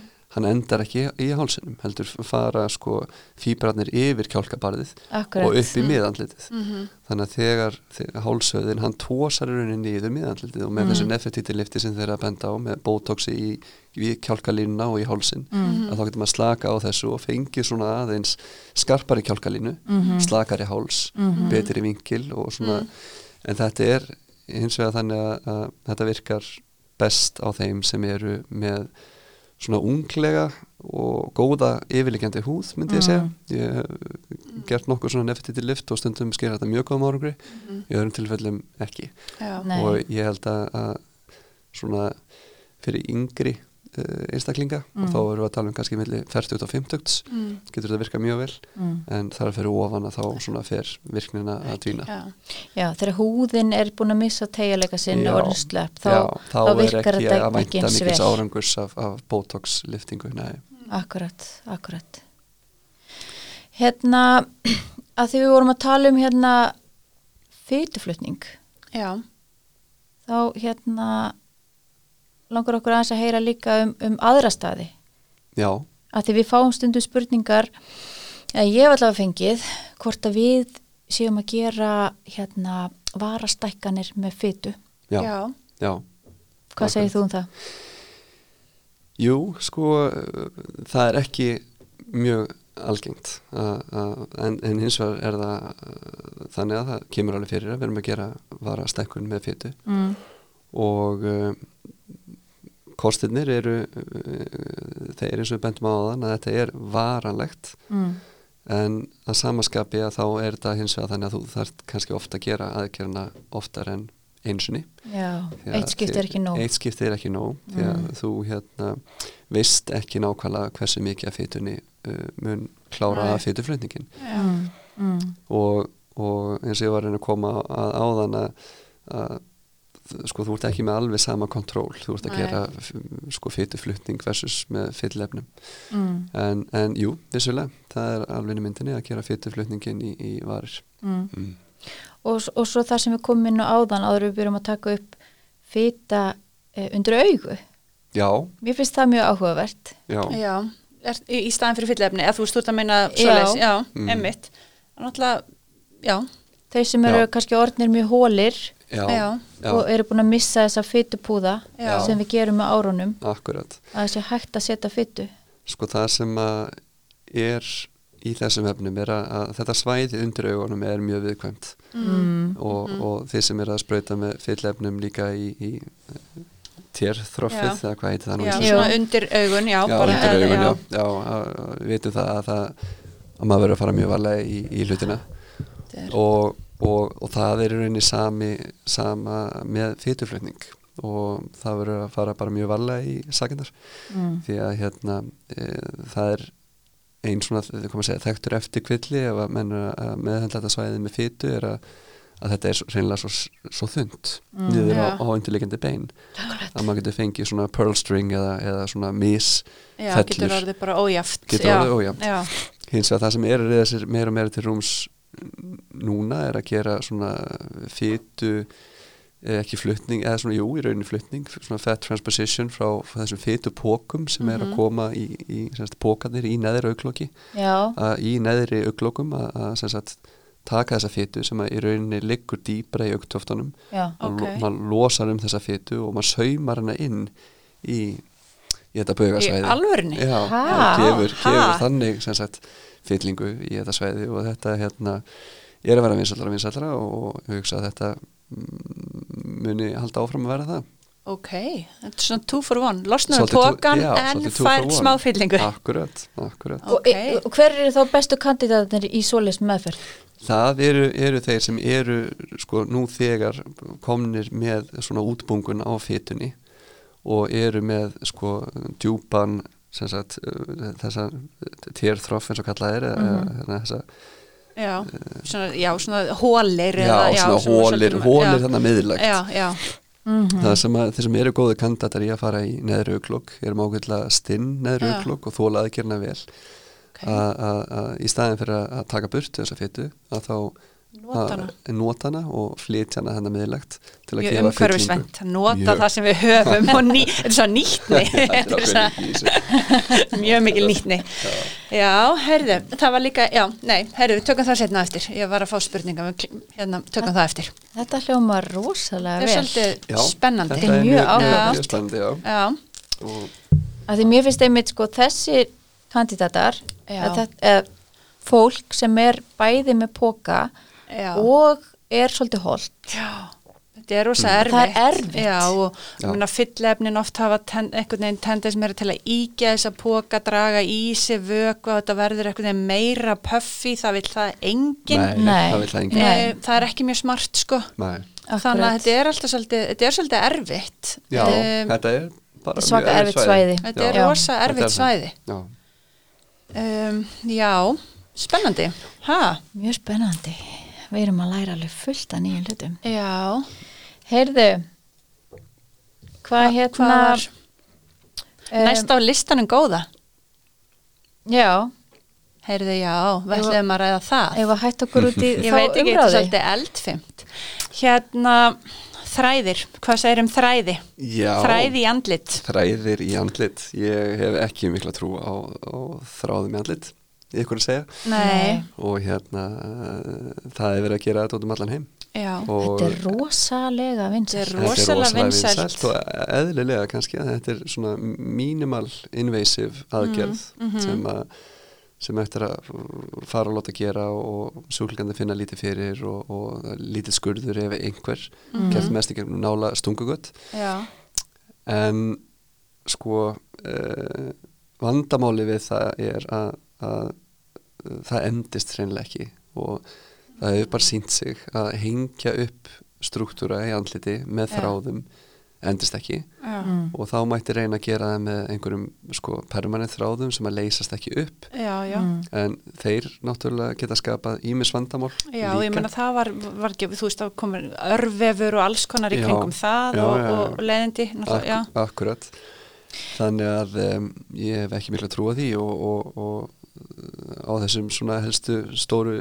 endar ekki í hálsinum heldur fara sko fíbrarnir yfir kjálkabarðið Akkurat. og upp í miðandlitið Mm þannig að þegar, þegar hálsveðin hann tósar rauninni niður miðandlitið og með Mm. þessu nefnetítillifti sem þeir eru að benda á með botoxi í, í kjálkalínuna og í hálsin Mm. að þá getur maður slaka á þessu og fengi svona aðeins skarpari kjálkalínu Mhm. slakari háls, Mhm. betri vinkil og svona, en þetta er hins vegar þannig að, að þetta virkar best á þeim sem eru með svona unglega og góða yfirleikjandi húð myndi ég segja. Mhm. ég hef gert nokkuð svona nefntiti lift og stundum sker þetta mjög góðum árangri. Í öðrum tilfellum ekki. Já, og ég held að, að svona fyrir yngri uh, einstaklinga og Mm. þá erum við að tala um kannski milli 40 og 50 mm. getur þetta virkað mjög vel Mm. en þar fyrir ofan að þá svona fer virknina að dvína já. Já, þegar húðin er búin að missa tegjuleika sinn og orðin slepp, þá, þá, þá er virkar ekki þetta að ekki vænta eins mikils vel. árangurs af, af botox liftingu nei. Akkurat, akkurat. Hérna, að því við vorum að tala um hérna fytuflutning, já. þá hérna langar okkur aðeins að heyra líka um, um aðra staði. já, Að því við fáum stundu spurningar, eða ég hef allavega fengið, hvort að við séum að gera hérna varastækkanir með fytu. já, já, já. Hvað segir þú um það? Jú, sko, það er ekki mjög algengt uh, uh, en, en hins vegar er það uh, þannig að það kemur alveg fyrir að við erum að gera vara stekkun með fytu Mm. og uh, kostirnir eru þeir eins og við bendum á þann að þetta er varanlegt Mm. en að samaskapi að þá er þetta hins vegar þannig að þú þarft kannski ofta að gera aðgerna oftar en einsunni að eitt skipt er ekki nóg. Eitt skipt er ekki nóg því að Mm. þú hérna veist ekki nákvæmlega hversu mikið af fytunni uh, mun klára Nei. að fytuflutningin Mm. Mm. og, og eins og ég var að reyna að koma að áðan að, að sko þú ert ekki með alveg sama kontról þú ert að Nei. gera sko fytuflutning versus með fyllefnum Mm. en, en jú, vissulega það er alveg í myndinni að gera fytuflutningin í, í varir Mm. mm. Og, og svo það sem við komum inn á áðan áður en við byrjum að taka upp fita eh, undir augu. Já, Mér finnst það mjög áhugavert. já, já er, í, í staðin fyrir fyllefni, eða þú veist, þú ert að meina Já. svoleiðis, já, Mm. emmitt náttúrulega, já, Þau sem eru Já. kannski orðnir mjög hólir já, Já. já, og eru búin að missa þessa fytupúða Já. sem við gerum með árunum akkurat að sé hægt að setja fytu. Sko það sem að er í þessum efnum er að, að þetta svæði undir augunum er mjög viðkvæmt Mm. og, og þið sem er að sprauta með fyllefnum líka í, í térþroffið Já. eða hvað heitir það nú já, svona undir augun, já, já, bara, undir augun, já, já. já, að- að við vitum það að, það að maður verður að fara mjög varlega í, í hlutina og, og, og það er í rauninni sami, sama með fytuflutning og það verður að fara bara mjög varlega í sakindar Mm. því að hérna e, það er einn svona þau koma að segja, þekktur eftir kvilli ef að meðhendla þetta svæðið með fytu er að, að þetta er hreinlega svo, svo þund Mm. niður á, Já. á undirleikandi bein að maður getur fengið svona pearl string eða, eða svona mis já, fellur. getur orðið bara Getur já, orðið ójafnt. já, hins vegar það sem er meira og meira til rúms núna er að gera svona fytu eh, ekki flutning, eða svona jú í rauninni flutning, svona fat transposition frá, frá þessum fytu pókum sem er að Mhm. koma í, í pókarnir í neðri að í neðri auglókum að, taka þessa fytu sem að í rauninni liggur dýbra í augtöftunum já. og Ok. maður losar um þessa fytu og maður saumar hana inn í, í þetta í baugasvæði alvörinni Já, Ha? gefur, Ha? gefur þannig sem sagt fyllingu í þetta sveiði og þetta hérna er að vera vinsallra og vinsallra og ég hugsa að þetta mm, muni halda áfram að vera það ok, þetta er svona two for one losnaðu tókan já, en one. smá fyllingu Akkurat, akkurat Og, Ok. e, og hver eru þá bestu kandidatinir í svoleiðs meðferð? Það eru, eru þeir sem eru sko nú þegar komnir með svona útbungun á fytunni og eru með sko djúpan sagt uh, þessa térþroff eins og kallað er mm Mhm. þessa, já, svona, já, svona hólir já, eða, svona sem- hólir, sem- hólir já, þannig miðlægt. Já, já, Mm það sem að þeir sem eru góði kandidatar í að fara í neðri auglokk erum ákveðlega stinn neðri Já. auglokk og þóla aðgerna vel. Ok. Að að- að í staðin fyrir að- að taka burtu þessa fytu að þá Notana. að nota hana og flytja hana hennar miðlægt til að gefa umhverfisvænt, nota Mjög. það sem við höfum og ný, þetta er svo nýtni þetta er mjög mikil nýtni já, heyrðu, það var líka já, nei, heyrðu, við tökum það setna eftir ég var að fá spurninga, hérna, tökum það eftir Þetta hljómar rosalega það er vel. svolítið spennandi þetta er Mjög mjög, mjög, áhugavert. mjög spennandi já. já, og Að því mér finnst einmitt sko þessi kandidatar, Já. þetta, eða, fólk sem er bæði með póka já og er svolítið holdt. Þetta er rosa erfitt. Það er erfitt. Já, og Já. já. fyllefnin oft hafa ten, einhvern veginn tendens meira til að ígja þessa póka, draga í sig vöku og þetta verður einhvern veginn meira puffi, það vil það enginn. nei, Nei. það enginn Nei. Eh, Það er ekki mjög smart, sko. nei. Þannig að þetta er alltaf svolítið, þetta er svolítið erfitt. já, Um, þetta er bara mjög erfitt svæði. þetta er rosa er erfitt svæði. já, Um, já, spennandi. Ha? Mjög spennandi. Við erum að læra alveg fullt af nýjum hlutum. Já. Heyrðu, hvað hérna... Hvað var um, næst á listanum góða? Já, Heyrðu, já, við ætlum að ræða það. ef að hætta okkur út í ég þá veit ekki, þetta er svolítið eldfimt hérna, þræðir hvað segir um þræði? já þræði í andlit þræðir í andlit ég hef ekki mikla trú á, á þráðum í andlit ykkur að segja. Nei, og hérna það er verið að gera þetta út um allan heim Þetta er rosalega vinsælt. Þetta er rosalega vinsælt. og eðlilega kannski að þetta er svona minimal invasive aðgerð Mhm, sem að sem eftir að fara og láta gera og sjúklingandi finna lítið fyrir og, og lítið skurður ef einhver Mhm. gert mest ekki nála stungugött. Já, en sko uh, vandamáli við það er að, að það endist hreinlega ekki og það hefur bara sínt sig að hengja upp struktúra í andliti með þráðum endist ekki já, Mm. og þá mætti reyna að gera það með einhverjum sko permanent þráðum sem að leysast ekki upp já, já. Mm. en þeir náttúrulega geta skapað ímis vandamál Já, líka ég menna það var, var ekki, þú veist, það komur örvefur og alls konar í Já, kringum það já, og, og leiðindi, náttúrulega, já. Ak akkurat þannig að um, ég hef ekki mikla trú að því og, og, og uh, á þessum svona helstu stóru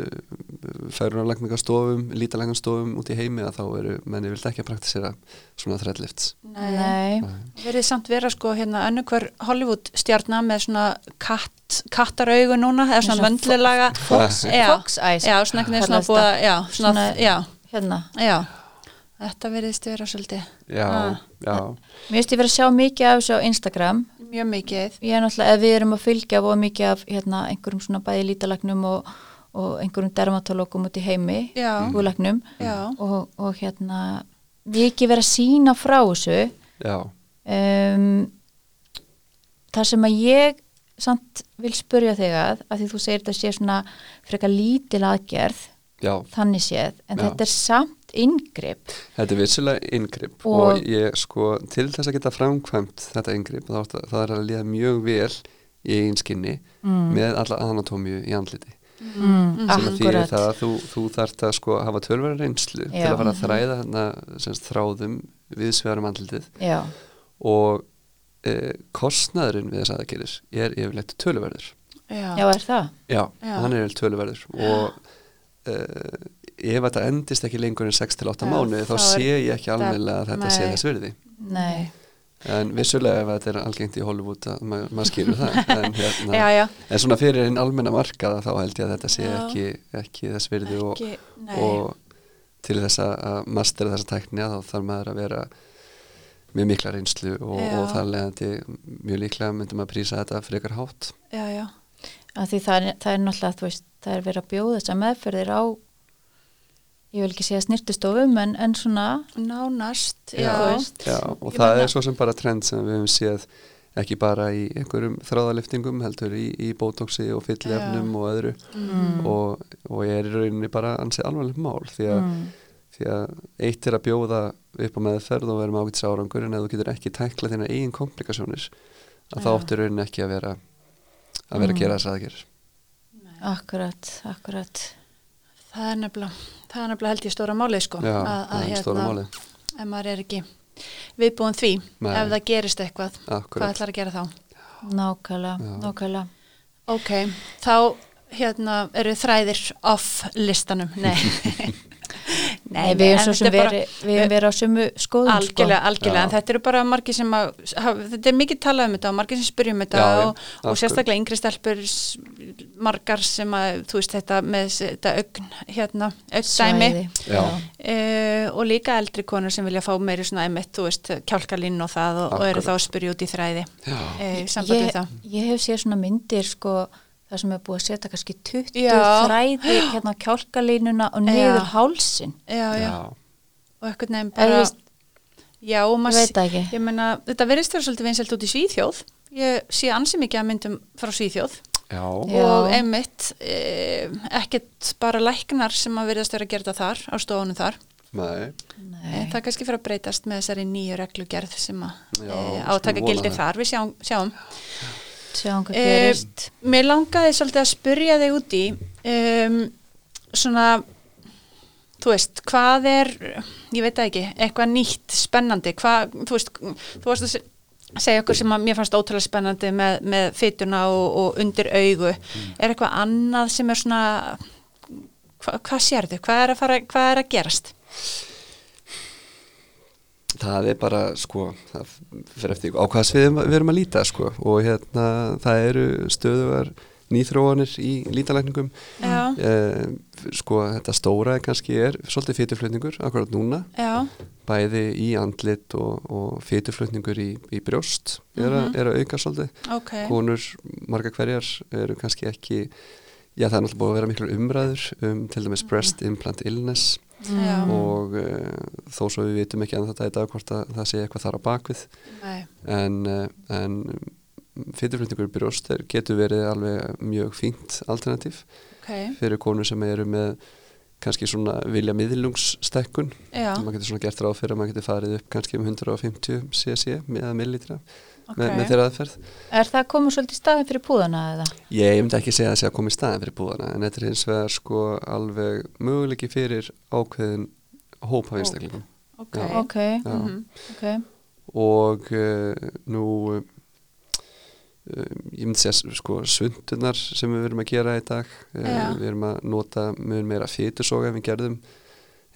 færunarlegningastofum, lítalægnastofum út í heimi að þá eru menni vilt ekki að praktisera svona threadlifts Nei. Verið samt vera sko hérna önnu hver Hollywood stjarnar með svona katt, kattaraugu núna, eða svona vöndlilaga. Fox, Eyes. Já, svona einhvern veginn svona búið, já, svona, Svona- já, Hérna. já. Þetta veriðist vera svolítið Já, Ah. já, Mér finnst ég verið að sjá mikið af þessu á Instagram. mjög mikið. Ég er náttúrulega, ef við erum að fylgja og mikið af hérna, einhverjum svona bæði lítalagnum og, og einhverjum dermatologum út í heimi, Já. húlagnum Já, og, og hérna mikið verið að sína frá þessu já, um, það sem að ég samt vil spurja þig að að því þú segir þetta sé svona frekar lítil aðgerð já þannig séð, en Já. þetta er samt inngrip. Þetta er vissulega yngripp Og- og, ég sko til þess að geta framkvæmt þetta yngripp þá er það er að líða mjög vel í eigin skinni Mm. með alla anatómíu í andliti. Mm, sem að þýðir akkurat. það að þú, þú þarft að sko hafa tölverða reynslu Já. til að fara að þræða þarna semst, þráðum við svegarum andlitið. Já, og e, kostnaðurinn við þess aðgerðis er yfirleitt töluverður. Já, já er það? Já, Já. hann er yfirleitt töluverður og e, ef þetta endist ekki lengur en 6-8 Já, mánuði þá sé ég ekki alveg að þetta sé nei. þess virði nei, En vissulega ef þetta er algengt í Hollywood að ma- maður skýrur það en, hérna, já, já. en svona fyrir einn almenna markaða þá held ég að þetta sé ekki, ekki þess virði og, Ekki, nei. og til þess að- að mastera þessa tækni þá þarf maður að vera mjög mikla reynslu og, og þar leðandi mjög líklega myndum að prísa þetta frekar hátt já, já, að því það er, það er náttúrulega veist, það er verið að bjóða þessar meðferðir á ég vil ekki segja snirtustofum en, en svona nánast, Já. já, og Ég það er svo sem bara trend sem við hefum séð ekki bara í einhverjum þráðaliftingum heldur í, í bótóksi og fyllefnum og öðru mm. og, og ég er í rauninni bara ansið alvarlegt mál því að, mm. því að eitt er að bjóða upp á meðferð og vera með ágætis árangur en ef þú getur ekki tækla þína eigin komplikasjónir að þá Já. áttu rauninni ekki að vera að vera Mm. að gera þess aðgerð akkurat, akkurat það er nefnilega það er nefnilega held ég stóra málið sko Já, að, að stóra málið. ef maður er ekki viðbúin því Nei. ef það gerist eitthvað, hvað Akkurat, ætlar að gera þá? Nákvæmlega, Já. nákvæmlega. Ok, þá hérna eru þræðir off listanum. Nei Nei, við erum svo sem er verið, verið á sömu skoðum algjörlega, algjörlega, Já. en þetta eru bara margir sem að, þetta er mikið talað um þetta og margir sem spyrjum þetta Já, og, og sérstaklega yngri stelpur margar sem að, þú veist þetta með þetta augn, hérna Já. uh, og líka eldri konur sem vilja fá meiri svona emitt, þú veist, kjálkalinn og það og, og eru þá að spyrja út í þræði. Uh, samband við það. ég hef séð svona myndir sko það sem er búið að setja kannski 20 Já. þræði hérna á kjálkalínuna og niður Já. hálsin já, já, og eitthvað nefn bara veist, já, og ég maður veit það ekki ég meina, þetta verðist vera svolítið vinsælt út í Svíþjóð ég sé ansi mikið að myndum frá Svíþjóð já, Já. og einmitt e, ekkert bara læknar sem að verðast vera að gera þetta þar á stofunum þar nei, Nei. það kannski fyrir að breytast með þessari nýju reglugerð sem að e, átaka gildir það. þar við sjáum, sjáum. Sjáum hvað Eh, mér langaði svolítið að spyrja þig út í um, svona þú veist, hvað er ég veit ekki, eitthvað nýtt spennandi, hvað, þú veist þú varst að se- segja okkur sem að mér fannst ótrúlega spennandi með, með fytuna og, og undir augu, er eitthvað annað sem er svona hva, hvað sérðu, hvað er að fara hvað er að gerast? Það er bara sko, það fyrir eftir á hvað svið við erum að líta sko. Og hérna það eru stöðugar nýþróanir í lítalækningum. Uh, sko þetta stóra kannski er svolítið fytuflutningur akkurat núna. Já, bæði í andlit og, og fytuflutningur í, í brjóst er, Mhm. að, er að auka svolítið. Ok. konur, marga hverjar eru kannski ekki já það er náttúrulega búið að vera miklu umræður um til dæmis breast implant illness Já. og uh, þó svo við vitum ekki að þetta í dag hvort að það sé eitthvað þar á bakvið Nei. en, uh, en fytuflutningur í brjóst getur verið alveg mjög fínt alternativ Ok, fyrir konur sem eru með kannski svona vilja miðlungsstekkun já, maður getur svona gert ráð fyrir að maður getur farið upp kannski um 150 cc með millilitra ok. með, með þeirra aðferð Er það komið svolítið í staðin fyrir púðana eða? ég myndi ekki segja að það sé að koma í staðin fyrir búðana en þetta er hins vegar sko alveg möguleiki fyrir ákveðin hóp af einstaklingum Ok, Já. Ok, Já. Mhm. ok. og uh, nú uh, ég myndi segja sko svundunar sem við verum að gera í dag uh, við erum að nota mjög meira fytusoga en við gerðum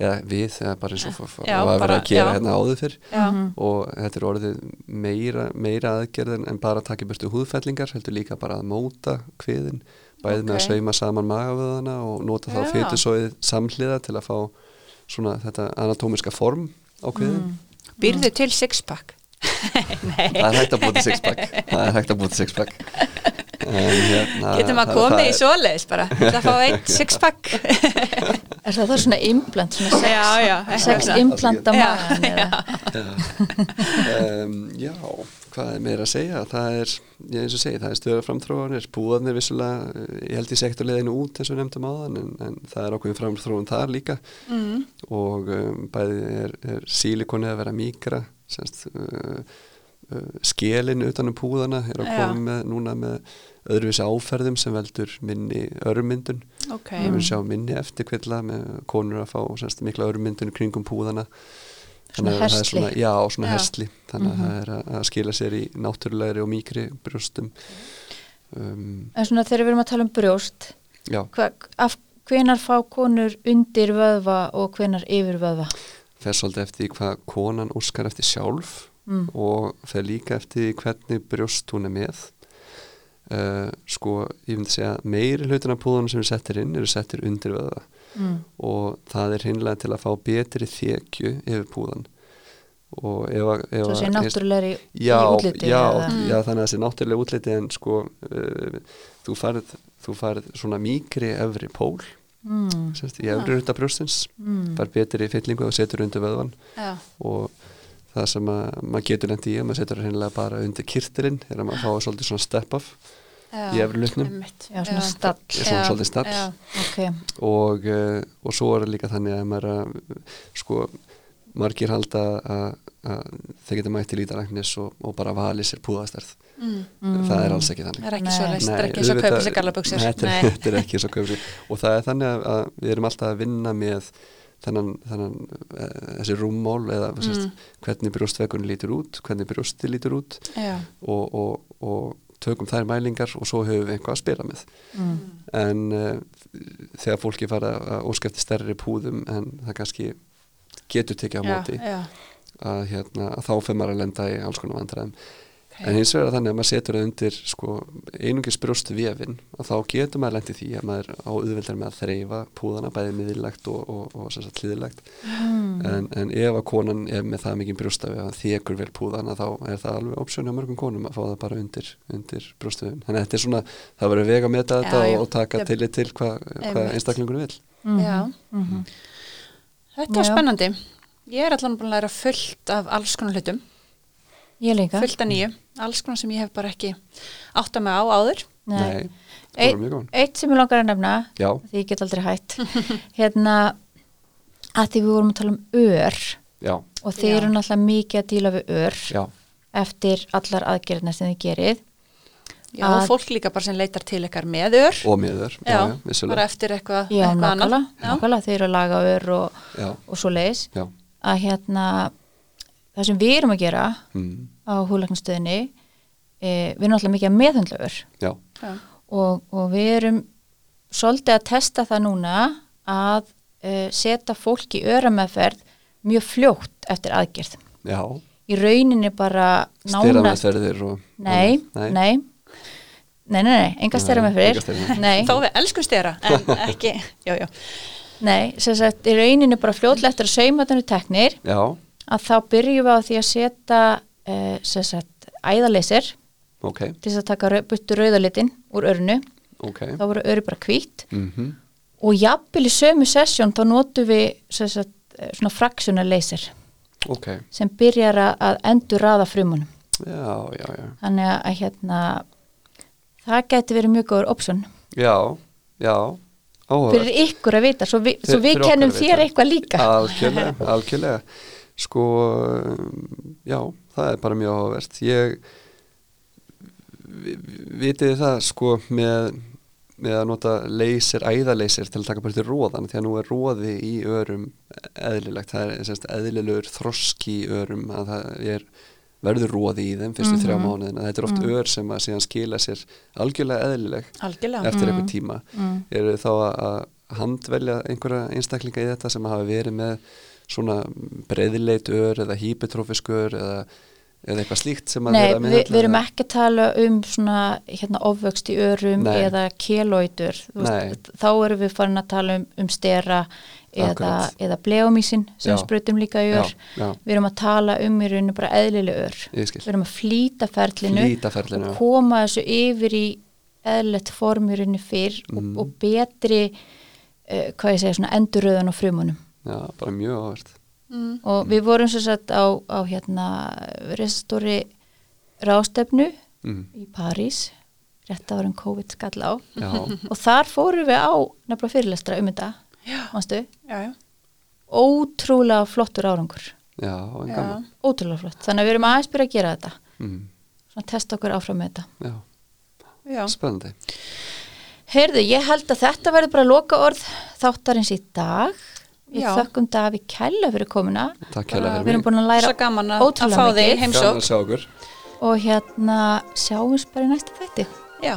eða við, eða bara eins og Já, var verið bara- að gera já. hérna áður fyrr Já, Mhm. og þetta er orðið meira, meira aðgerð en- bara að taka í burtu húðfellingar heldur líka bara að móta kviðin bæði með að sauma saman magavöðana og nota þá fytusóið samhliða til að fá svona þetta anatómiska form á kviðin Mm. Býrðu til sixpack? Nei. það er hægt að til sixpack það er hægt að til sixpack hérna Getur maður komið í svoleiðis bara? Það að fá eitt sixpack? Er það það svona implant, svona sex, Já, já, implant á Já, maðan eða? um, já, hvað er meira að segja það er, ég eins og segi, það er stöður framþróanir búðanir vissulega eh, ég held í sektorleðinu út eins og nefndum áðan en, en það er ákveðin framþróun þar líka Mm. og um, bæði er, er sílikoni að vera mýkra semst uh, skelin utan um púðana er að koma með, núna með öðruvísi áferðum sem veldur minni örmyndun. Ok, við viljum sjá minni eftirkvilla með konur að fá semst, mikla örmyndun kringum púðana. Svona það er hersli. já, svona hersli. Þannig að Mhm. það er að, að skila sér í náttúrulegri og mýkri brjóstum. Um, En svona þegar við erum að tala um brjóst, já, hva, af hvenar fá konur undir vöðva og hvenar yfir vöðva? fer svolítið eftir hvað konan óskar eftir sjálf Mm. og fer líka eftir hvernig brjóst hún er með uh, sko, ég myndi segja meiri hlutin af púðunum sem við settir inn eru settir undir vöða Mm. og það er hinnlega til að fá betri þekju yfir púðan og ef að ef Svo að- sé náttúrulegri já, í útliti já, eða? já, þannig að það sé náttúrulega útliti en sko uh, þú farið þú farið svona mýkri efri pól Mm. semst, í efri hluta brjóstins Mm. far betri fyllingu og setur undir vöðvan já, og það sem að maður getur lendi í að maður setur hennilega bara undir kirtilinn er að maður fá svolítið svona step off já. Í efri. Já, svona svolítið stall já. Ok, og, uh, og svo er það líka þannig að maður er að sko margir halda að, að þeir geta mætt í lítaræknis og, og bara valið sér púðastærð Mm. Mm. það er alls ekki þannig Það er ekki svo leist, það er ekki og kaupa sér gallabuxur. Nei, þetta er, ekki og kaupa sér og það er þannig að, að við erum alltaf að vinna með þennan, þennan uh, þessi rúmmál eða Mm. sérst, hvernig brjóstvekkunni lítur út hvernig brjósti lítur út Já, og, og, og tökum þær mælingar og svo höfum við einhvað að spila með mm. en uh, þegar fólki fara að óska eftir stærri púðum en það kannski getur tekið á já, móti já. að, hérna, að þá fyrir maður að lenda í alls konar vandræðum Ok. en hins vegar er þannig að maður setur það undir sko, einungis brjóstu vefin að þá getur maður lendið því að maður á auðvildar með að þreyfa púðana bæði miðillagt og, og, og sagt hlýðilegt Mm. en, en ef að konan er með það mikið brjóstafi að þékur vel púðana þá er það alveg opsjón á mörgum konum að fá það bara undir, undir brjóstuvefin þannig að þetta er svona, það verður vega að meta þetta Já, og taka Þetta- tillit til hvað hva einstaklingunum vil Mhm. Já. Mhm. Þetta var spennandi. Ég er allan búin að læra fullt af alls konar hlutum, Ég líka. fullt af nýju, alls konar sem ég hef bara ekki átt að mig á áður. Nei. það var mjög góðan Eitt sem ég langar að nefna, Já, því ég get aldrei hætt, hérna að því við vorum að tala um ör já, og Já. eru náttúrulega mikið að díla við ör já, eftir allar aðgerðina sem þið gerið. Já, Að- og fólk líka bara sem leitar til ykkar með ör. og miður já, já, vissulega bara eftir eitthvað Já, eitthvað annað. nákvæmlega, Já. nákvæmlega, þið eru að laga ör og, já, og svo leiðis já, að hérna það sem við erum að gera mm, á húlæknastöðinni e, við erum alltaf mikið að meðhundla ör já, Já. og, og við erum svolítið að testa það núna að e, setja fólk í örameðferð mjög fljótt eftir aðgerð. Já. Í rauninni bara styrra nána meðferðir og nei, nei, nei. nei, nei, nei, enga stera með fyrir Þó við elskum stera, en ekki, já, já. nei, sem sagt, í rauninu bara fljótlega eftir að saumatunni teknir. Já, að þá byrjum við á því að setja uh, sagt, æðaleysir ok, til þess að taka burtu rauðalitin úr örnu, ok. Þá voru öru bara hvít mm og jafnvel í sömu sessjón þá notum við sagt, eh, svona fraksjónaleysir Ok, sem byrjar að- endur raða frumunum. Já, já, já. Þannig að, hérna það geti verið mjög góður option. Já, já, áhugavert. Fyrir ykkur að vita, svo, vi, svo við kennum þér eitthvað líka. Algjörlega, algjörlega Sko, já, það er bara mjög áhugavert Ég vi- vitið það, sko, með með að nota leysir, æðaleysir til að taka bara til róðan, því að nú er róði í örum eðlilegt, það er semst, eðlilegur þroski í örum að það er verður róði í þeim fyrstu þrjá Mhm. mánuðina, þetta er oft ör sem að síðan skila sér algjörlega eðlileg Algjörlega. eftir Mm. einhver tíma mm. eru þá að- að handvelja einhverja einstaklinga í þetta sem hafa verið með svona breyðleit ör eða hýpetrófisk ör eða, eða eitthvað slíkt sem að Nei, vera að við, meðhöndla við erum ekki að tala um svona hérna ofvöxt í örum Nei. eða kelóidur Nei. þá erum við farin að tala um, um stera eða, eða bleomísin sem Já. sprutum líka í ör Já, já, við erum að tala um í rauninu bara eðlileg ör við erum að flýta ferlinu Flýtaferlinu, og já. koma þessu yfir í eðlilegt formurinu fyrr Mm. og, og betri uh, hvað ég segja, svona enduröðun á frumunum Já, bara mjög áhvert Mm. og við vorum sem sagt á, á hérna restóri rástefnu mm. í París rétt árum COVID skall á. Og þar fórum við á nefnilega fyrirlestra um þetta manstu, Já, já. ótrúlega flottur árangur. Já, en Já. gaman ótrúlega flott, þannig að við erum aðeins byrja að gera þetta. Mm. svona testa okkur áfram með þetta. Já, Já. spennandi. Heyrðu, ég held að þetta verður bara loka orð þáttarins í dag Við Já. þökkum Daví Kælla fyrir komuna. Takk Kælla fyrir mig. Við erum búin að læra ótrúlega mikið. Svo gaman að fá þig heimsók. Gaman að sjá okkur. Og hérna sjáumst bara í næsta fætti. Já,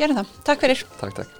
gerum það. Takk fyrir. Takk, takk.